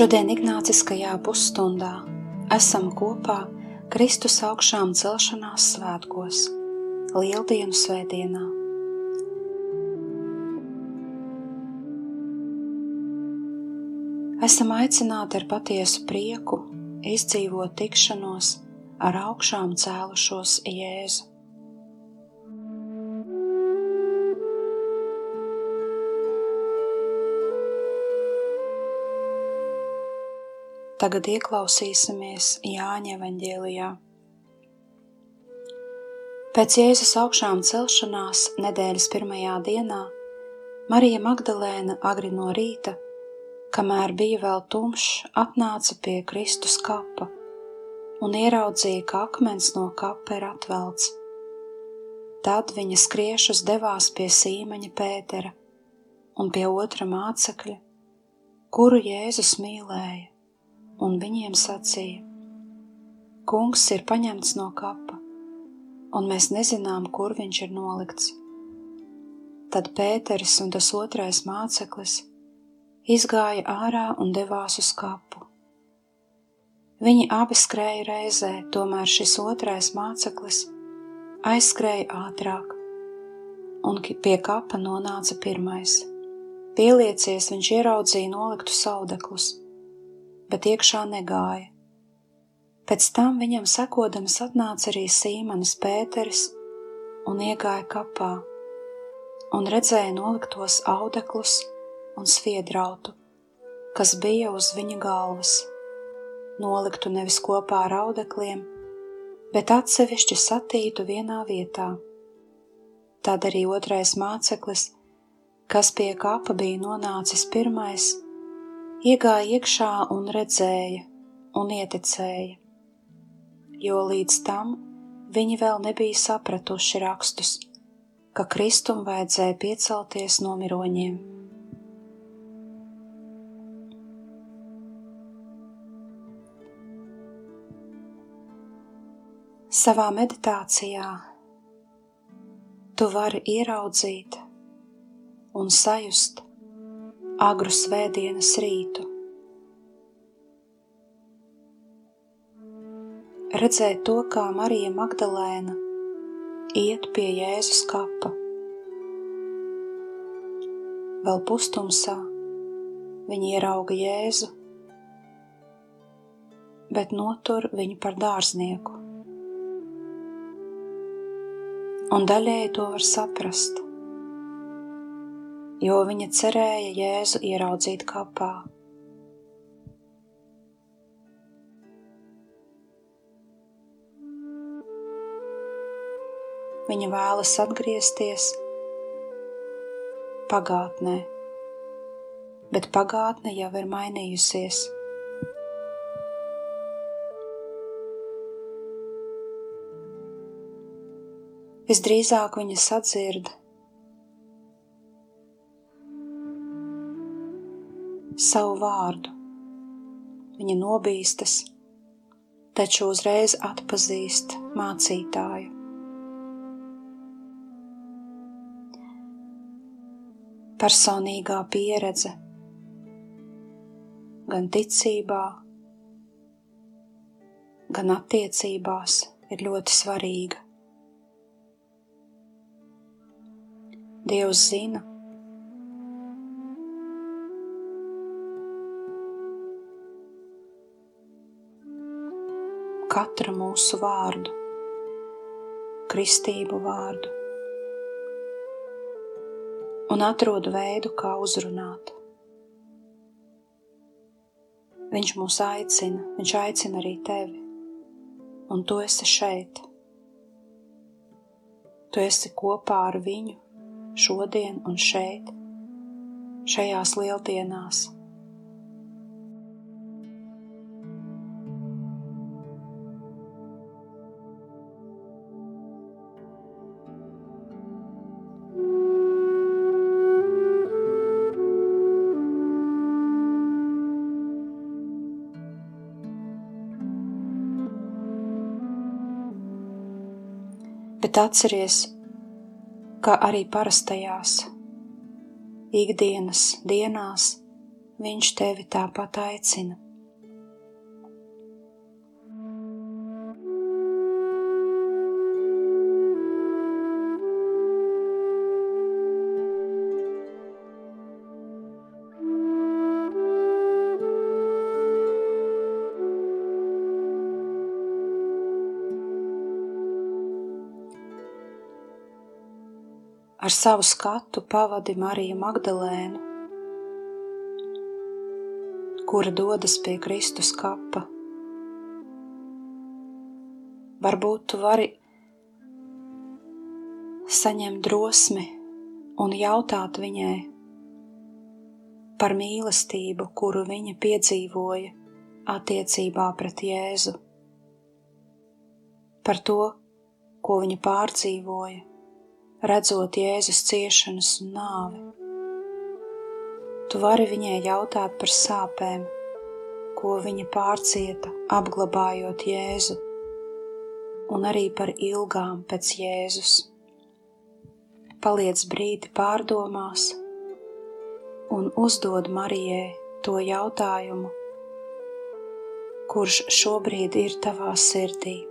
Šodien Ignāciskajā pusstundā esam kopā Kristus augšām celšanās svētkos, Lieldienu svētdienā. Esam aicināti ar patiesu prieku izdzīvot tikšanos ar augšām cēlušos Jēzu. Tagad ieklausīsimies Jāņa evaņģēlijā. Pēc Jēzus augšām celšanās nedēļas pirmajā dienā Marija Magdalēna agri no rīta, kamēr bija vēl tumšs, atnāca pie Kristus kapa un ieraudzīja, ka akmens no kapa ir atvelts. Tad viņa skriešus devās pie Sīmaņa Pētera un pie otra mācekļa, kuru Jēzus mīlēja un viņiem sacīja: Kungs ir paņemts no kapa, un mēs nezinām, kur viņš ir nolikts. Tad Pēteris un tas otrais māceklis izgāja ārā un devās uz kapu. Viņi abi skrēja reizē, tomēr šis otrais māceklis aizskrēja ātrāk, un pie kapa nonāca pirmais. Pieliecies, viņš ieraudzīja noliktu saudeklus bet iekšā negāja. Pēc tam viņam sekodams atnāca arī Sīmanis Pēteris un iegāja kapā, un redzēja noliktos audeklus un sviedrautu, kas bija uz viņa galvas, noliktu nevis kopā ar audekliem, bet atsevišķi satītu vienā vietā. Tad arī otrais māceklis, kas pie kapa bija nonācis pirmais, iegāja iekšā un redzēja un ieticēja, jo līdz tam viņi vēl nebija sapratuši rakstus, ka Kristum vajadzēja piecelties no miroņiem. Savā meditācijā tu vari ieraudzīt un sajust agru svētdienas rītu. Redzēt to, kā Marija Magdalēna iet pie Jēzus kapa. Vēl pustumsā viņa ierauga Jēzu, bet notur viņu par dārznieku. Un daļēji to var saprast jo viņa cerēja Jēzu ieraudzīt kapā. Viņa vēlas atgriezties pagātnē, bet pagātne jau ir mainījusies. Visdrīzāk viņa sadzird savu vārdu. Viņa nobīstas, taču uzreiz atpazīst mācītāju. Personīgā pieredze gan ticībā, gan attiecībās ir ļoti svarīga. Dievs zina, katra mūsu vārdu, kristību vārdu, un atrodu veidu, kā uzrunāt. Viņš mūs aicina, viņš aicina arī tevi, un tu esi šeit. Tu esi kopā ar viņu šodien un šeit, šajās lieldienās. Bet atceries, ka arī parastajās ikdienas dienās viņš tevi tāpat aicina. Ar savu skatu pavadi Mariju Magdalēnu, kura dodas pie Kristus kapa. Varbūt tu vari saņemt drosmi un jautāt viņai par mīlestību, kuru viņa piedzīvoja attiecībā pret Jēzu, par to, ko viņa pārdzīvoja redzot Jēzus ciešanas un nāvi. Tu vari viņai jautāt par sāpēm, ko viņa pārcieta, apglabājot Jēzu, un arī par ilgām pēc Jēzus. Paliec brīdi pārdomās un uzdod Marijai to jautājumu, kurš šobrīd ir tavā sirdī.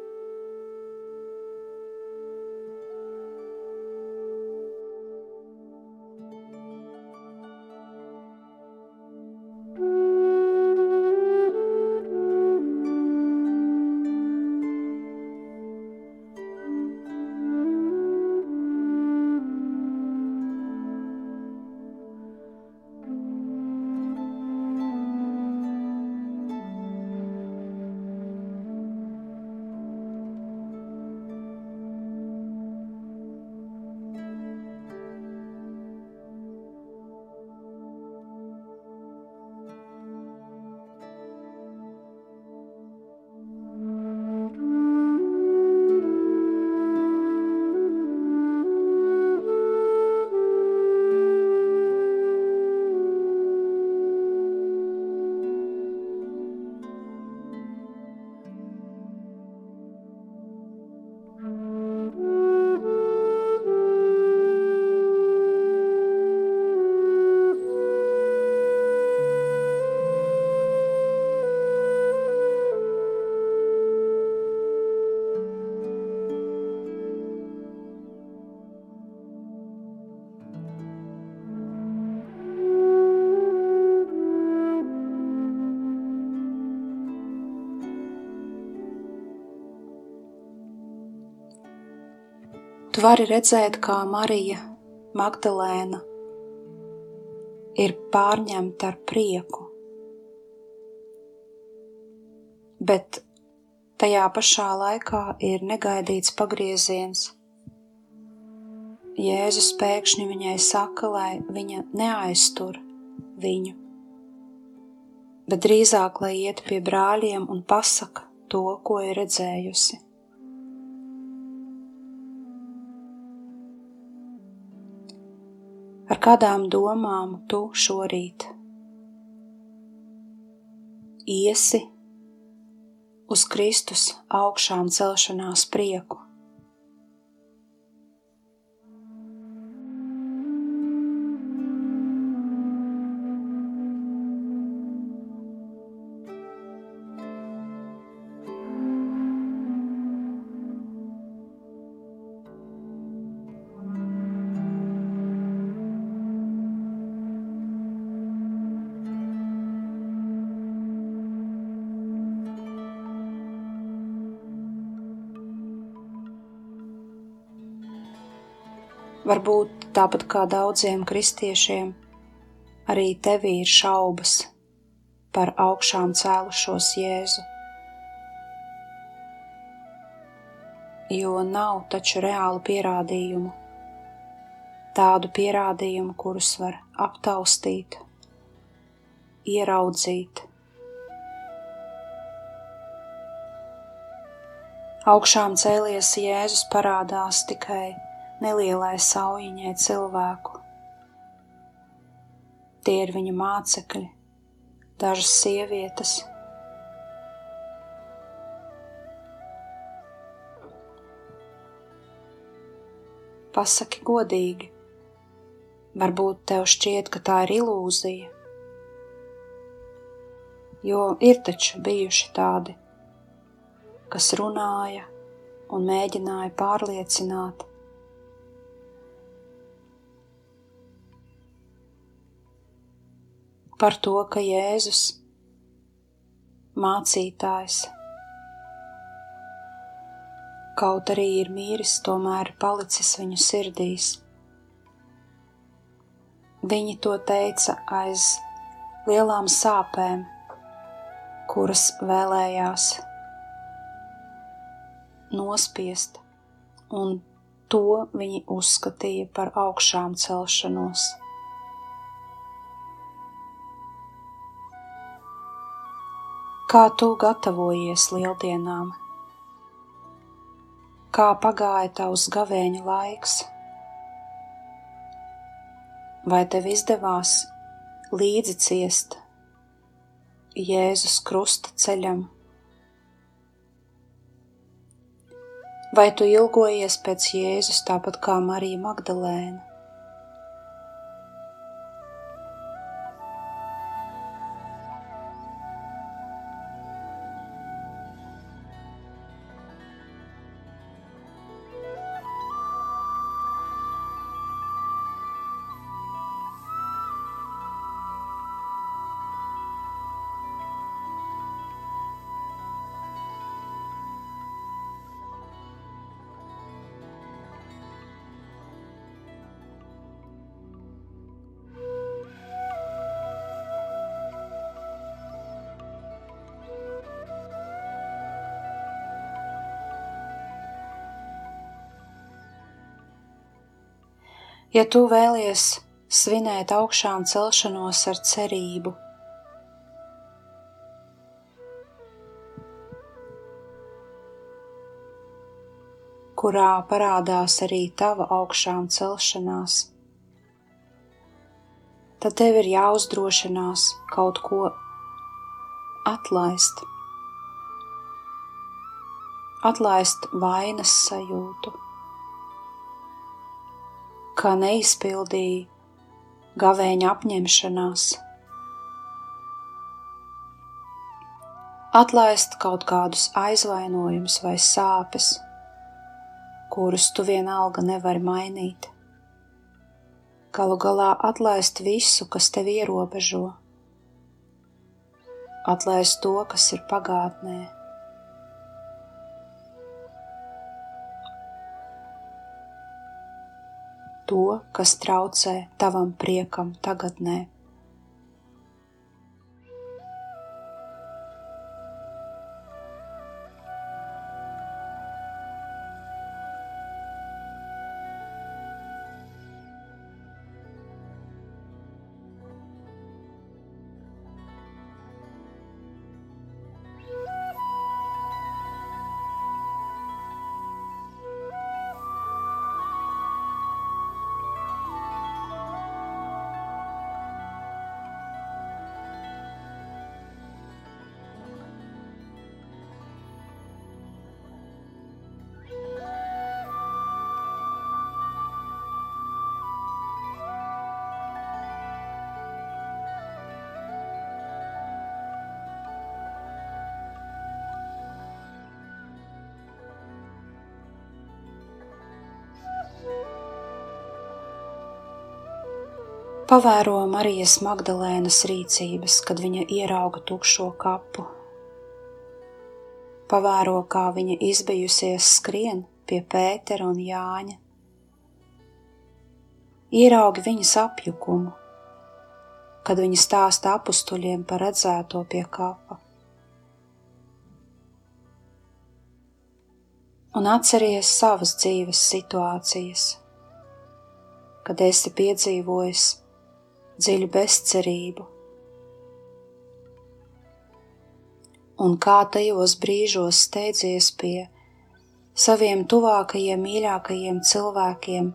Tu vari redzēt, kā Marija Magdalēna ir pārņemta ar prieku, bet tajā pašā laikā ir negaidīts pagrieziens. Jēzus pēkšņi viņai saka, lai viņa neaiztur viņu, bet drīzāk lai iet pie brāļiem un pasaka to, ko ir redzējusi. Ar kādām domām tu šorīt iesi uz Kristus augšām celšanās prieku? Varbūt tāpat kā daudziem kristiešiem, arī tevī ir šaubas par augšām cēlušos Jēzu. Jo nav taču reālu pierādījumu, tādu pierādījumu, kurus var aptaustīt, ieraudzīt. Augšām cēlies Jēzus parādās tikai nelielai saujiņai cilvēku. Tie ir viņa mācekļi, dažas sievietes. Pasaki godīgi, varbūt tev šķiet, ka tā ir ilūzija, jo ir taču bijuši tādi, kas runāja un mēģināja pārliecināt, par to, ka Jēzus, mācītājs, kaut arī ir mīris, tomēr palicis viņu sirdīs. Viņi to teica aiz lielām sāpēm, kuras vēlējās nospiest, un to viņi uzskatīja par augšām celšanos. Kā tu gatavojies lieldienām? Kā pagāja tavs gavēņa laiks? Vai tev izdevās līdzi ciest Jēzus krusta ceļam? Vai tu ilgojies pēc Jēzus tāpat kā Marija Magdalēna? Ja tu vēlies svinēt augšām celšanos ar cerību, kurā parādās arī tava augšām celšanās, tad tev ir jāuzdrošinās kaut ko atlaist, atlaist vainas sajūtu kā neizpildīja gavēņa apņemšanās. Atlaist kaut kādus aizvainojumus vai sāpes, kurus tu vienalga nevari mainīt. Galu galā atlaist visu, kas tev ierobežo, atlaist to, kas ir pagātnē. To, kas traucē tavam priekam tagadnē. Pavēro Marijas Magdalēnas rīcības, kad viņa ierauga tukšo kapu. Pavēro, kā viņa izbijusies skrien pie Pētera un Jāņa. Ieraugi viņas apjukumu, kad viņa stāsta apstuļiem par redzēto pie kapa. Un atceries savas dzīves situācijas, kad esi piedzīvojis dziļu bezcerību. Un kā tajos brīžos steidzies pie saviem tuvākajiem, mīļākajiem cilvēkiem,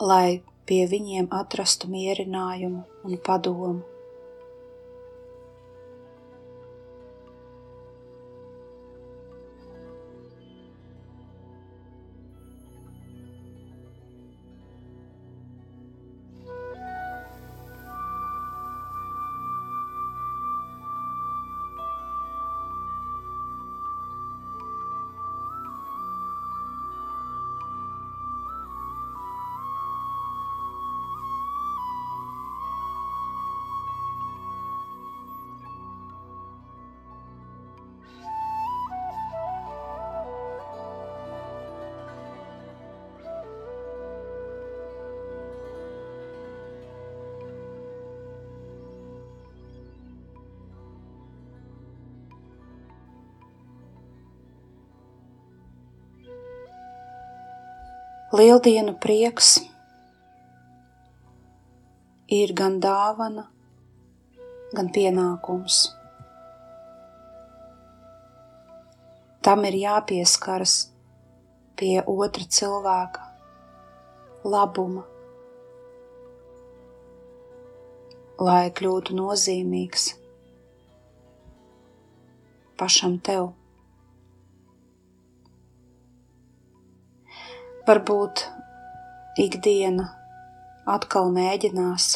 lai pie viņiem atrastu mierinājumu un padomu. Lieldienu prieks ir gan dāvana, gan pienākums. Tam ir jāpieskaras pie otra cilvēka labuma, lai kļūtu nozīmīgs pašam tev. Varbūt ikdiena atkal mēģinās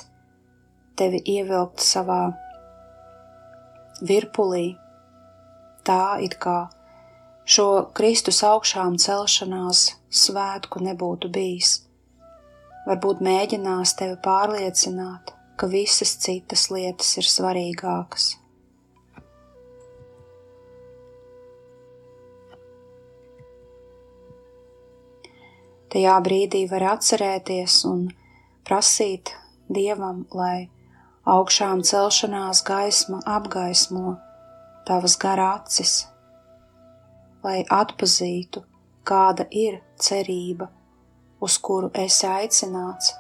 tevi ievilkt savā virpulī, tā it kā šo Kristus augšām celšanās svētku nebūtu bijis. Varbūt mēģinās tevi pārliecināt, ka visas citas lietas ir svarīgākas. Tajā brīdī var atcerēties un prasīt Dievam, lai augšām celšanās gaisma apgaismo tavas gara acis, lai atpazītu, kāda ir cerība, uz kuru esi aicināts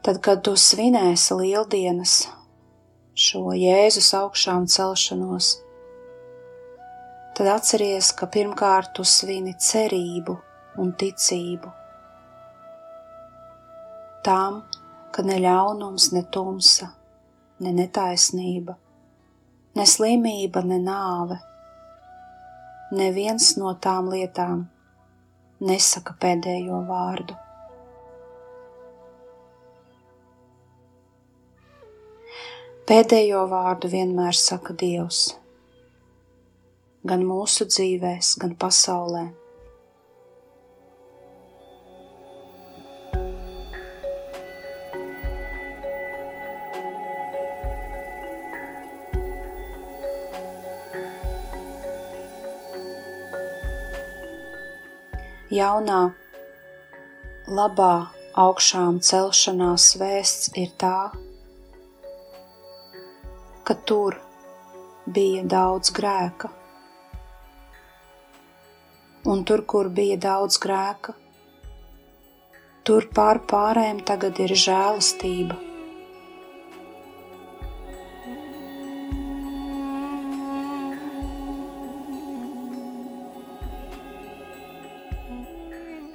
Tad, kad tu svinēsi lieldienas, šo Jēzus augšām celšanos, tad atceries, ka pirmkārt tu svini cerību un ticību. Tām, ka ne ļaunums, ne tumsa, ne netaisnība, ne slimība, ne nāve, neviens no tām lietām nesaka pēdējo vārdu. Pēdējo vārdu vienmēr saka Dievs, gan mūsu dzīvēs, gan pasaulē. Jaunā, labā augšām celšanās vēsts ir tā, ka tur bija daudz grēka. Un tur, kur bija daudz grēka, tur pār pārējiem tagad ir žēlastība.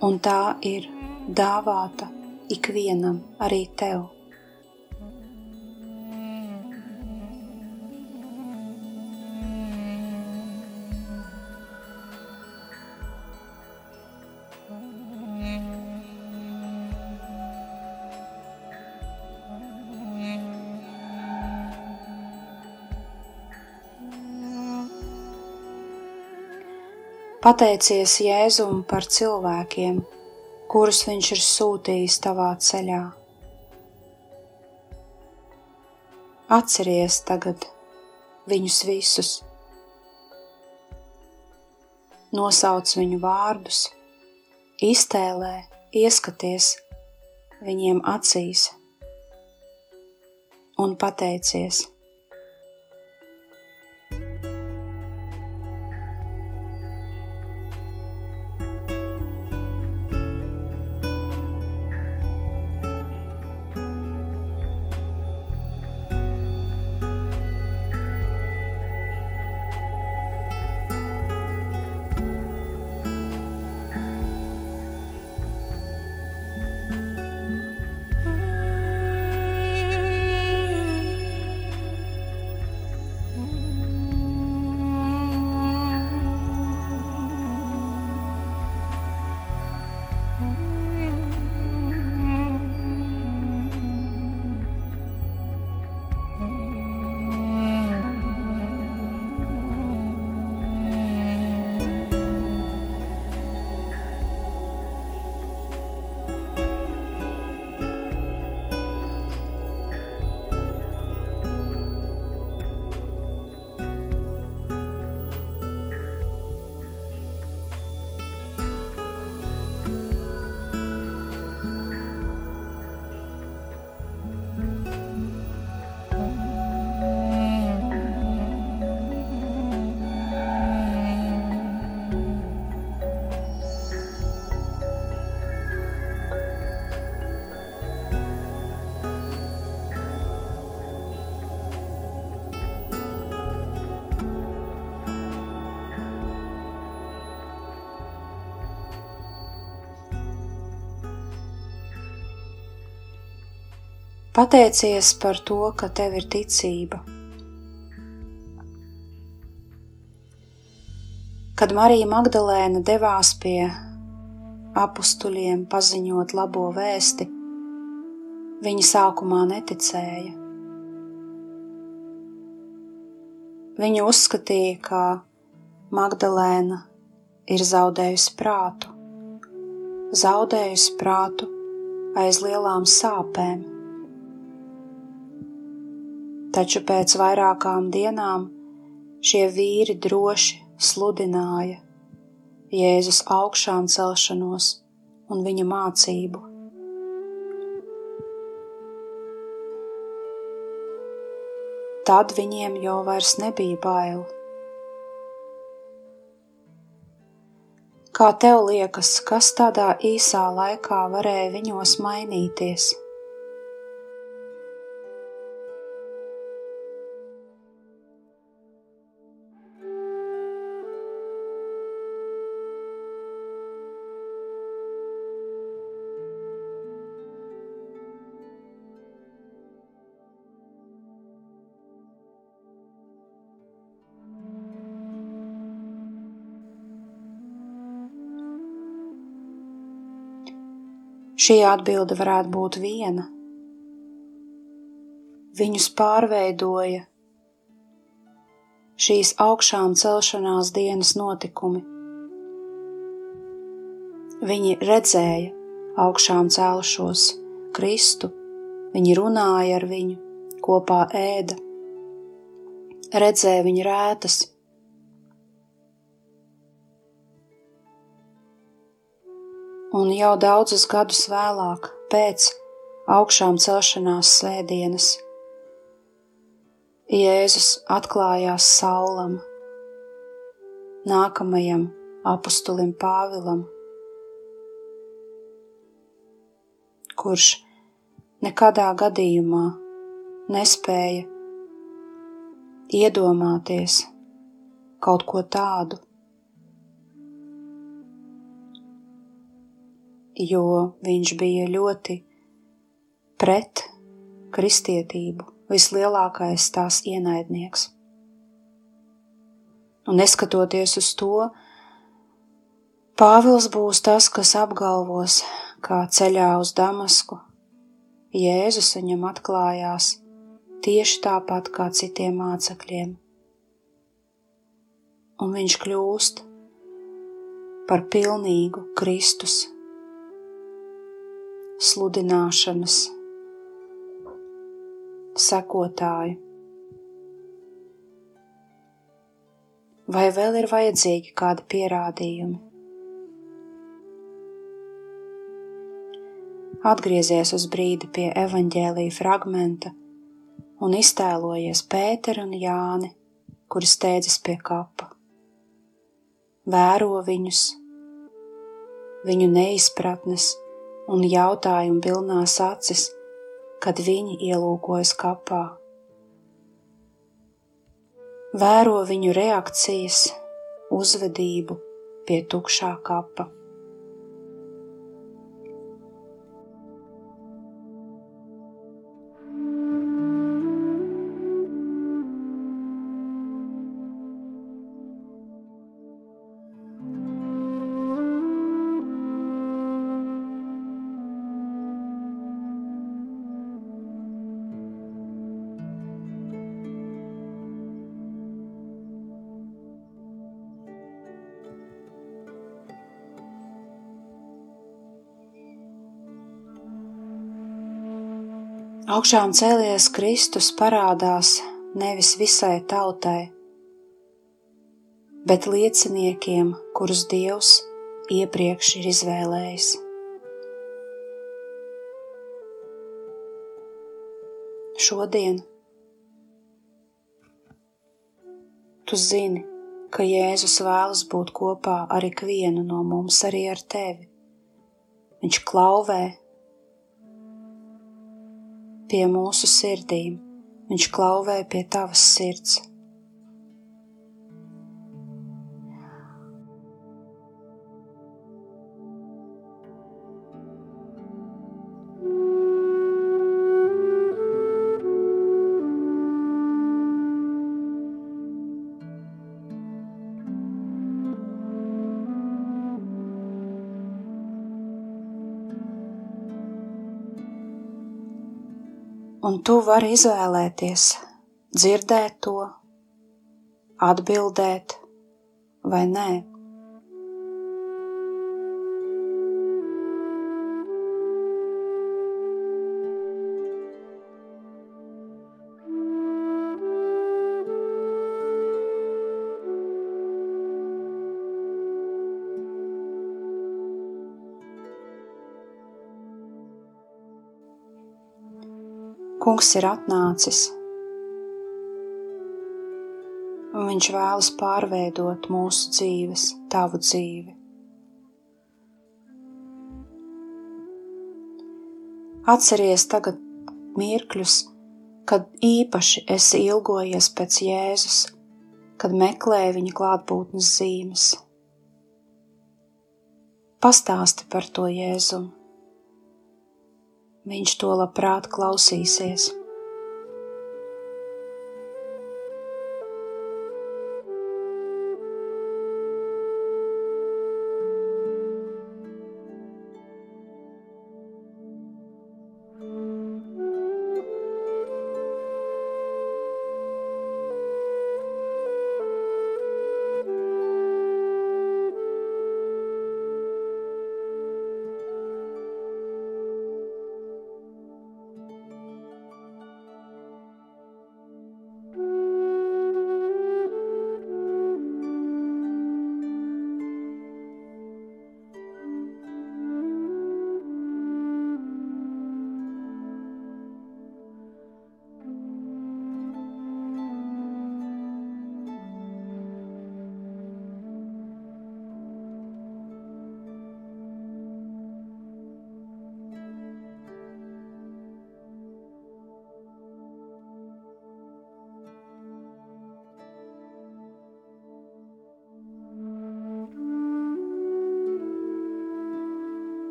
Un tā ir dāvāta ikvienam, arī tev. Pateicies Jēzum par cilvēkiem, kurus viņš ir sūtījis tavā ceļā. Atceries tagad viņus visus, nosauc viņu vārdus, iztēlē, ieskaties viņiem acīs un pateicies. Pateicies par to, ka tev ir ticība. Kad Marija Magdalēna devās pie apstuļiem paziņot labo vēsti, viņa sākumā neticēja. Viņa uzskatīja, ka Magdalēna ir zaudējusi prātu, zaudējusi prātu aiz lielām sāpēm. Taču pēc vairākām dienām šie vīri droši sludināja Jēzus augšām celšanos un viņa mācību. Tad viņiem jau vairs nebija bail. Kā tev liekas, kas tādā īsā laikā varēja viņos mainīties? Šī atbilde varētu būt viena. Viņus pārveidoja šīs augšām celšanās dienas notikumi. Viņi redzēja augšām cēlušos Kristu, viņi runāja ar viņu, kopā ēda, redzēja viņa rētas, un jau daudzus gadus vēlāk, pēc augšām celšanās svētdienas, Jēzus atklājās Saulam, nākamajam apustulim Pāvilam, kurš nekādā gadījumā nespēja iedomāties kaut ko tādu, jo viņš bija ļoti pret kristietību, vislielākais tās ienaidnieks. Un neskatoties uz to, Pāvils būs tas, kas apgalvos, kā ceļā uz Damasku Jēzus viņam atklājās tieši tāpat kā citiem mācekļiem. Un viņš kļūst par pilnīgu Kristus sludināšanas sekotāju. Vai vēl ir vajadzīgi kādi pierādījumi? Atgriezies uz brīdi pie evaņģēlīja fragmenta un iztēlojies Pēteru un Jāni, kuri steidzas pie kapa. Vēro viņus, viņu neizpratnes un jautājumu pilnās acis, kad viņi ielūkojas kapā. Vēro viņu reakcijas, uzvedību pie tukšā kapa. Augšām cēlies Kristus parādās nevis visai tautai, bet lieciniekiem, kurus Dievs iepriekš ir izvēlējis. Šodien tu zini, ka Jēzus vēlas būt kopā ar ikvienu no mums, arī ar tevi. Viņš klauvē pie mūsu sirdīm, viņš klauvē pie tavas sirds. Un tu vari izvēlēties dzirdēt to, atbildēt vai nē. Kungs ir atnācis, un Viņš vēlas pārveidot mūsu dzīves, tavu dzīvi. Atceries tagad mirkļus, kad īpaši esi ilgojies pēc Jēzus, kad meklēji viņa klātbūtnes zīmes. Pastāsti par to Jēzumu viņš to labprāt klausīsies.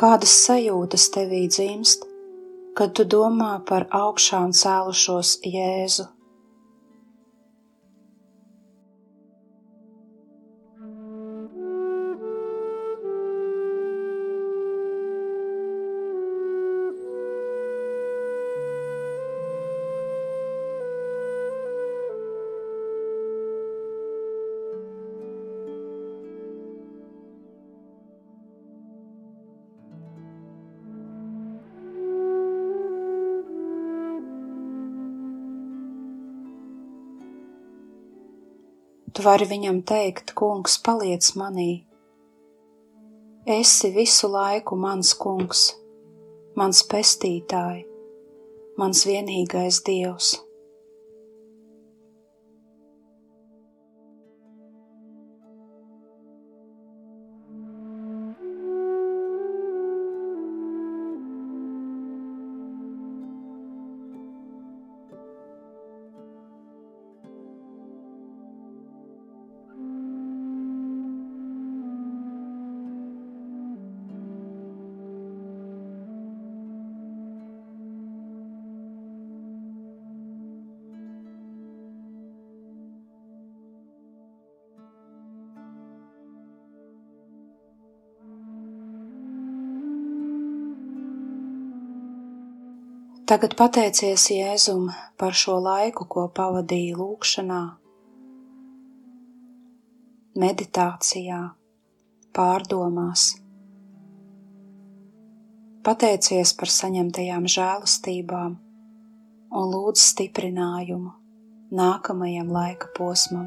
Kādas sajūtas tevī dzimst, kad tu domā par augšām cēlušos Jēzu? Tu vari viņam teikt, Kungs, paliec manī. Esi visu laiku mans kungs, mans pestītāji, mans vienīgais dievs. Tagad pateicies Jēzum par šo laiku, ko pavadīji lūkšanā, meditācijā, pārdomās. Pateicies par saņemtajām žēlastībām un lūdz stiprinājumu nākamajam laika posmam.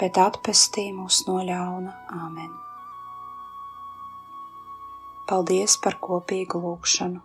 bet atpestī mūs no ļauna. Āmen! Paldies par kopīgu lūgšanu!